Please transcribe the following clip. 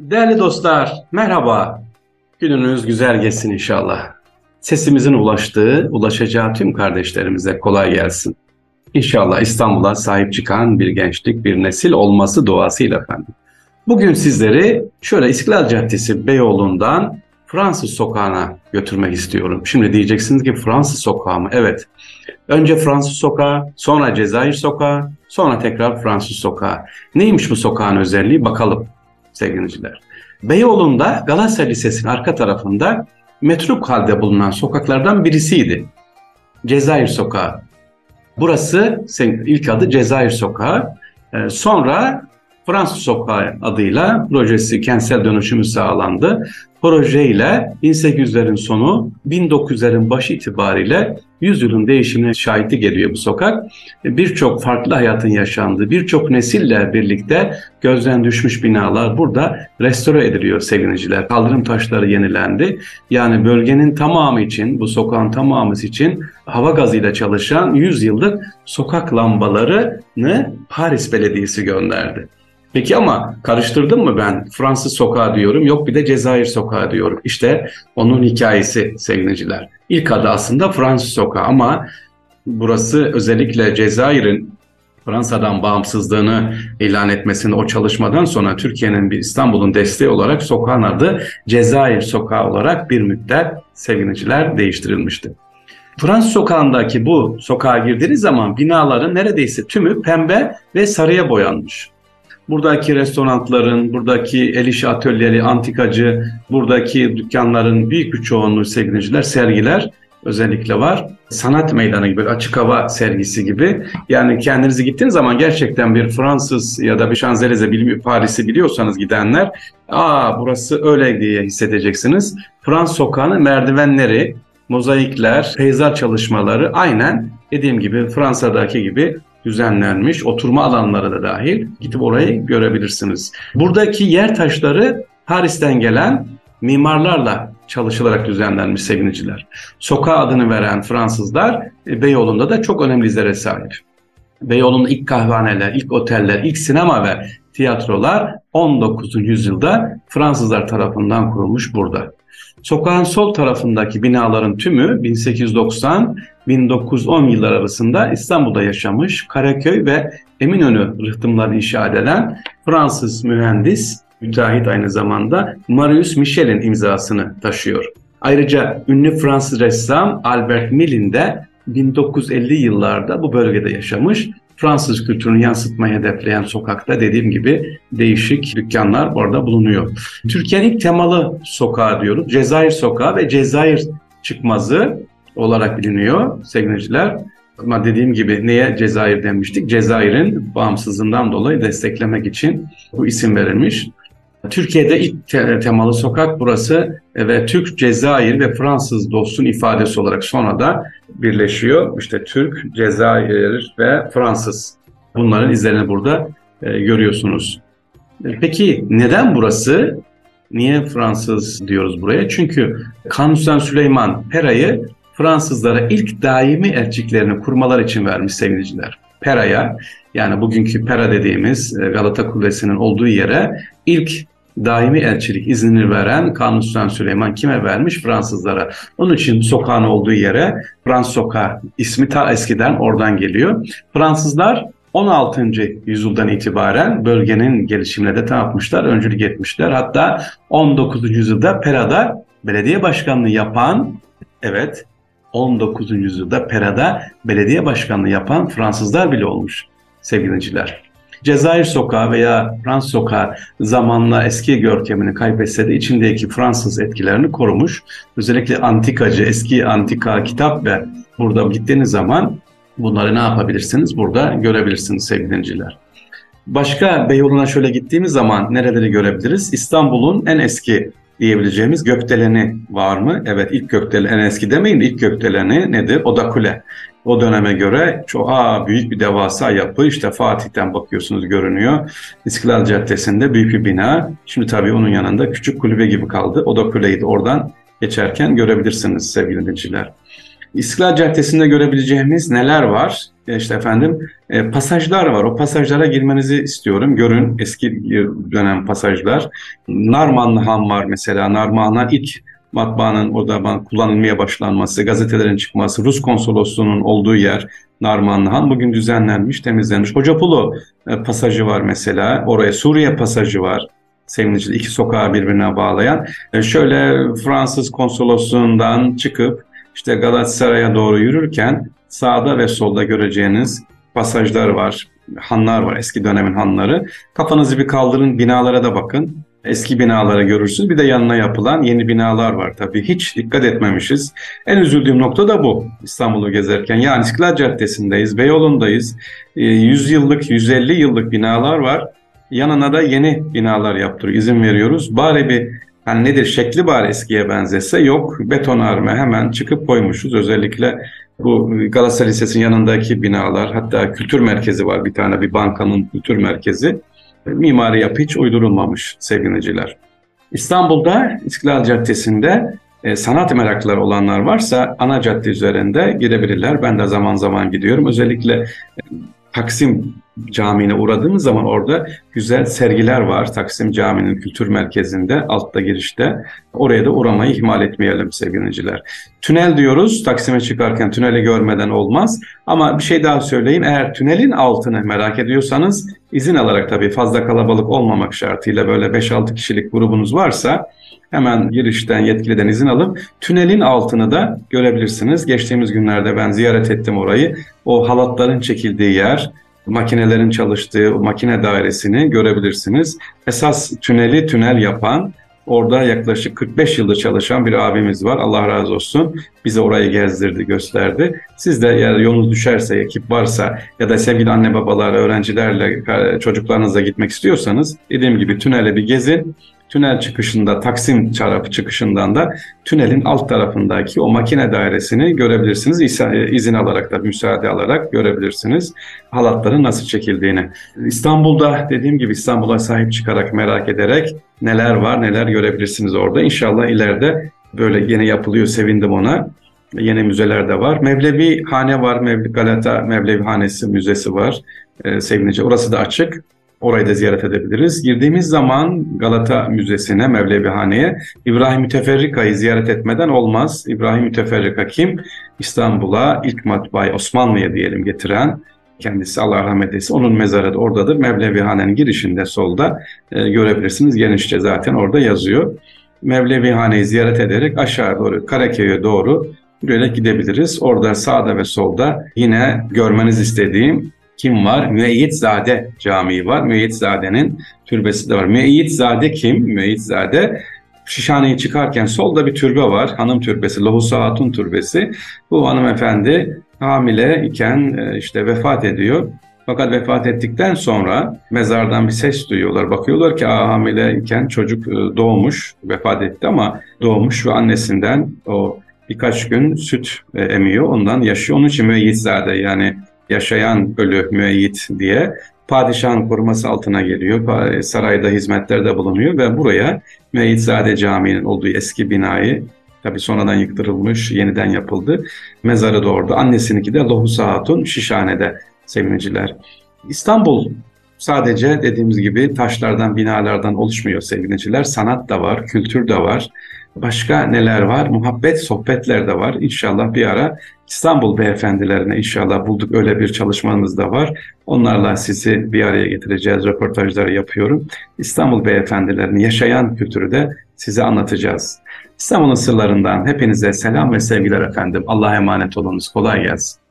Değerli dostlar, merhaba. Gününüz güzel geçsin inşallah. Sesimizin ulaştığı, ulaşacağı tüm kardeşlerimize kolay gelsin. İnşallah İstanbul'a sahip çıkan bir gençlik, bir nesil olması duasıyla efendim. Bugün sizleri şöyle İstiklal Caddesi Beyoğlu'ndan Fransız sokağına götürmek istiyorum. Şimdi diyeceksiniz ki Fransız sokağı mı? Evet. Önce Fransız sokağı, sonra Cezayir sokağı, sonra tekrar Fransız sokağı. Neymiş bu sokağın özelliği bakalım sevgiliciler. Beyoğlu'nda Galatasaray Lisesi'nin arka tarafında metruk halde bulunan sokaklardan birisiydi. Cezayir Sokağı. Burası ilk adı Cezayir Sokağı. Ee, sonra Fransız Sokağı adıyla projesi kentsel dönüşümü sağlandı. Projeyle 1800'lerin sonu 1900'lerin başı itibariyle yüzyılın değişimine şahitlik ediyor bu sokak. Birçok farklı hayatın yaşandığı, birçok nesille birlikte gözden düşmüş binalar burada restore ediliyor sevgiliciler. Kaldırım taşları yenilendi. Yani bölgenin tamamı için, bu sokağın tamamı için hava gazıyla çalışan 100 yıllık sokak lambalarını Paris Belediyesi gönderdi. Peki ama karıştırdım mı ben? Fransız sokağı diyorum, yok bir de Cezayir sokağı diyorum. İşte onun hikayesi sevgiliciler. İlk adı aslında Fransız sokağı ama burası özellikle Cezayir'in Fransa'dan bağımsızlığını ilan etmesinde o çalışmadan sonra Türkiye'nin bir İstanbul'un desteği olarak sokağın adı Cezayir Sokağı olarak bir müddet sevgiliciler değiştirilmişti. Fransız sokağındaki bu sokağa girdiğiniz zaman binaların neredeyse tümü pembe ve sarıya boyanmış buradaki restoranların, buradaki el işi atölyeleri, antikacı, buradaki dükkanların büyük bir çoğunluğu sevgiliciler, sergiler özellikle var. Sanat meydanı gibi, açık hava sergisi gibi. Yani kendinizi gittiğiniz zaman gerçekten bir Fransız ya da bir Şanzelize, Paris'i biliyorsanız gidenler, aa burası öyle diye hissedeceksiniz. Fransız sokağının merdivenleri, mozaikler, peyzaj çalışmaları aynen dediğim gibi Fransa'daki gibi düzenlenmiş. Oturma alanları da dahil. Gidip orayı görebilirsiniz. Buradaki yer taşları Paris'ten gelen mimarlarla çalışılarak düzenlenmiş seviniciler. Sokağa adını veren Fransızlar e, Beyoğlu'nda da çok önemli izlere sahip. Beyoğlu'nun ilk kahvehaneler, ilk oteller, ilk sinema ve tiyatrolar 19. yüzyılda Fransızlar tarafından kurulmuş burada. Sokağın sol tarafındaki binaların tümü 1890-1910 yıllar arasında İstanbul'da yaşamış Karaköy ve Eminönü rıhtımlarını inşa eden Fransız mühendis, müteahhit aynı zamanda Marius Michel'in imzasını taşıyor. Ayrıca ünlü Fransız ressam Albert Millin de 1950 yıllarda bu bölgede yaşamış Fransız kültürünü yansıtmayı hedefleyen sokakta dediğim gibi değişik dükkanlar orada bulunuyor. Türkiye'nin ilk temalı sokağı diyoruz. Cezayir Sokağı ve Cezayir çıkmazı olarak biliniyor sevgiliciler. Ama dediğim gibi neye Cezayir demiştik? Cezayir'in bağımsızlığından dolayı desteklemek için bu isim verilmiş. Türkiye'de ilk te- temalı sokak burası ve Türk, Cezayir ve Fransız dostun ifadesi olarak sonra da birleşiyor. İşte Türk, Cezayir ve Fransız. Bunların izlerini burada e, görüyorsunuz. E, peki neden burası? Niye Fransız diyoruz buraya? Çünkü Kanuni Süleyman Pera'yı Fransızlara ilk daimi elçiklerini kurmalar için vermiş sevgiliciler. Pera'ya yani bugünkü Pera dediğimiz e, Galata Kulesi'nin olduğu yere ilk daimi elçilik iznini veren Kanuni Sultan Süleyman kime vermiş? Fransızlara. Onun için sokağın olduğu yere Frans Sokağı ismi ta eskiden oradan geliyor. Fransızlar 16. yüzyıldan itibaren bölgenin gelişimine de tanıtmışlar, öncülük etmişler. Hatta 19. yüzyılda Pera'da belediye başkanlığı yapan, evet 19. yüzyılda Pera'da belediye başkanlığı yapan Fransızlar bile olmuş sevgiliciler. Cezayir sokağı veya Fransız sokağı zamanla eski görkemini kaybetse de içindeki Fransız etkilerini korumuş. Özellikle antikacı, eski antika kitap ve burada gittiğiniz zaman bunları ne yapabilirsiniz? Burada görebilirsiniz sevgili dinleyiciler. Başka Beyoğlu'na şöyle gittiğimiz zaman nereleri görebiliriz? İstanbul'un en eski diyebileceğimiz gökdeleni var mı? Evet ilk gökdelen en eski demeyin ilk gökdeleni nedir? O da kule. O döneme göre çok aa, büyük bir devasa yapı işte Fatih'ten bakıyorsunuz görünüyor. İstiklal Caddesi'nde büyük bir bina. Şimdi tabii onun yanında küçük kulübe gibi kaldı. O da kuleydi. Oradan geçerken görebilirsiniz sevgili dinleyiciler. İstiklal Caddesi'nde görebileceğimiz neler var? E, işte efendim e, pasajlar var. O pasajlara girmenizi istiyorum. Görün eski dönem pasajlar. Narmanlı Han var mesela. Narman'a ilk matbaanın orada kullanılmaya başlanması, gazetelerin çıkması, Rus konsolosluğunun olduğu yer Narmanlı Han bugün düzenlenmiş, temizlenmiş. Hocapulo e, pasajı var mesela. Oraya Suriye pasajı var. Sevinici iki sokağı birbirine bağlayan. E, şöyle Fransız konsolosluğundan çıkıp işte Galatasaray'a doğru yürürken sağda ve solda göreceğiniz pasajlar var, hanlar var, eski dönemin hanları. Kafanızı bir kaldırın, binalara da bakın. Eski binaları görürsünüz. Bir de yanına yapılan yeni binalar var tabii. Hiç dikkat etmemişiz. En üzüldüğüm nokta da bu İstanbul'u gezerken. Yani İstiklal Caddesi'ndeyiz, Beyoğlu'ndayız. 100 ee, yıllık, 150 yıllık binalar var. Yanına da yeni binalar yaptırıyor, izin veriyoruz. Bari bir hani nedir şekli bari eskiye benzese yok. Betonarme hemen çıkıp koymuşuz. Özellikle bu Galatasaray Lisesi'nin yanındaki binalar hatta kültür merkezi var bir tane bir bankanın kültür merkezi. Mimari yapı hiç uydurulmamış sevgiliciler. İstanbul'da İstiklal Caddesi'nde e, sanat meraklıları olanlar varsa ana cadde üzerinde gidebilirler. Ben de zaman zaman gidiyorum. Özellikle e, Taksim Camii'ne uğradığımız zaman orada güzel sergiler var. Taksim Camii'nin kültür merkezinde, altta girişte. Oraya da uğramayı ihmal etmeyelim sevgiliciler. Tünel diyoruz. Taksim'e çıkarken tüneli görmeden olmaz. Ama bir şey daha söyleyeyim. Eğer tünelin altını merak ediyorsanız izin alarak tabii fazla kalabalık olmamak şartıyla böyle 5-6 kişilik grubunuz varsa hemen girişten yetkiliden izin alıp tünelin altını da görebilirsiniz. Geçtiğimiz günlerde ben ziyaret ettim orayı. O halatların çekildiği yer, makinelerin çalıştığı makine dairesini görebilirsiniz. Esas tüneli tünel yapan Orada yaklaşık 45 yıldır çalışan bir abimiz var. Allah razı olsun. Bize orayı gezdirdi, gösterdi. Siz de eğer yolunuz düşerse, ekip varsa ya da sevgili anne babalar, öğrencilerle, çocuklarınızla gitmek istiyorsanız dediğim gibi tünele bir gezin. Tünel çıkışında, Taksim çarapı çıkışından da tünelin alt tarafındaki o makine dairesini görebilirsiniz. İzin alarak da müsaade alarak görebilirsiniz halatların nasıl çekildiğini. İstanbul'da dediğim gibi İstanbul'a sahip çıkarak merak ederek neler var neler görebilirsiniz orada. İnşallah ileride böyle yine yapılıyor sevindim ona. Yeni müzeler de var. Mevlevi Hane var. Mevlevi Galata Mevlevi Hanesi Müzesi var. Ee, sevinici. Orası da açık. Orayı da ziyaret edebiliriz. Girdiğimiz zaman Galata Müzesi'ne, Mevlevihane'ye İbrahim Müteferrika'yı ziyaret etmeden olmaz. İbrahim Müteferrika kim? İstanbul'a ilk matbaayı Osmanlı'ya diyelim getiren kendisi Allah rahmet eylesin. Onun mezarı da oradadır. Mevlevihane'nin girişinde solda e, görebilirsiniz. Genişçe zaten orada yazıyor. Mevlevihane'yi ziyaret ederek aşağı doğru Karaköy'e doğru yürüyerek gidebiliriz. Orada sağda ve solda yine görmeniz istediğim kim var? Müeyyidzade Camii var. Müeyyidzade'nin türbesi de var. Müeyyidzade kim? Müeyyidzade Şişhane'yi çıkarken solda bir türbe var. Hanım türbesi, Lohusa Hatun türbesi. Bu hanımefendi hamile iken e, işte vefat ediyor. Fakat vefat ettikten sonra mezardan bir ses duyuyorlar. Bakıyorlar ki hamile iken çocuk e, doğmuş, vefat etti ama doğmuş ve annesinden o birkaç gün süt e, emiyor. Ondan yaşıyor. Onun için müeyyidzade yani yaşayan ölü müeyyit diye padişahın koruması altına geliyor. Sarayda hizmetlerde bulunuyor ve buraya Müeyyitzade Camii'nin olduğu eski binayı tabi sonradan yıktırılmış, yeniden yapıldı. Mezarı da orada. Annesininki de Lohusa Hatun Şişhane'de sevgiliciler. İstanbul sadece dediğimiz gibi taşlardan, binalardan oluşmuyor sevgiliciler. Sanat da var, kültür de var. Başka neler var? Muhabbet, sohbetler de var. İnşallah bir ara İstanbul beyefendilerine inşallah bulduk öyle bir çalışmamız da var. Onlarla sizi bir araya getireceğiz, röportajları yapıyorum. İstanbul beyefendilerini yaşayan kültürü de size anlatacağız. İstanbul'un sırlarından hepinize selam ve sevgiler efendim. Allah'a emanet olunuz. Kolay gelsin.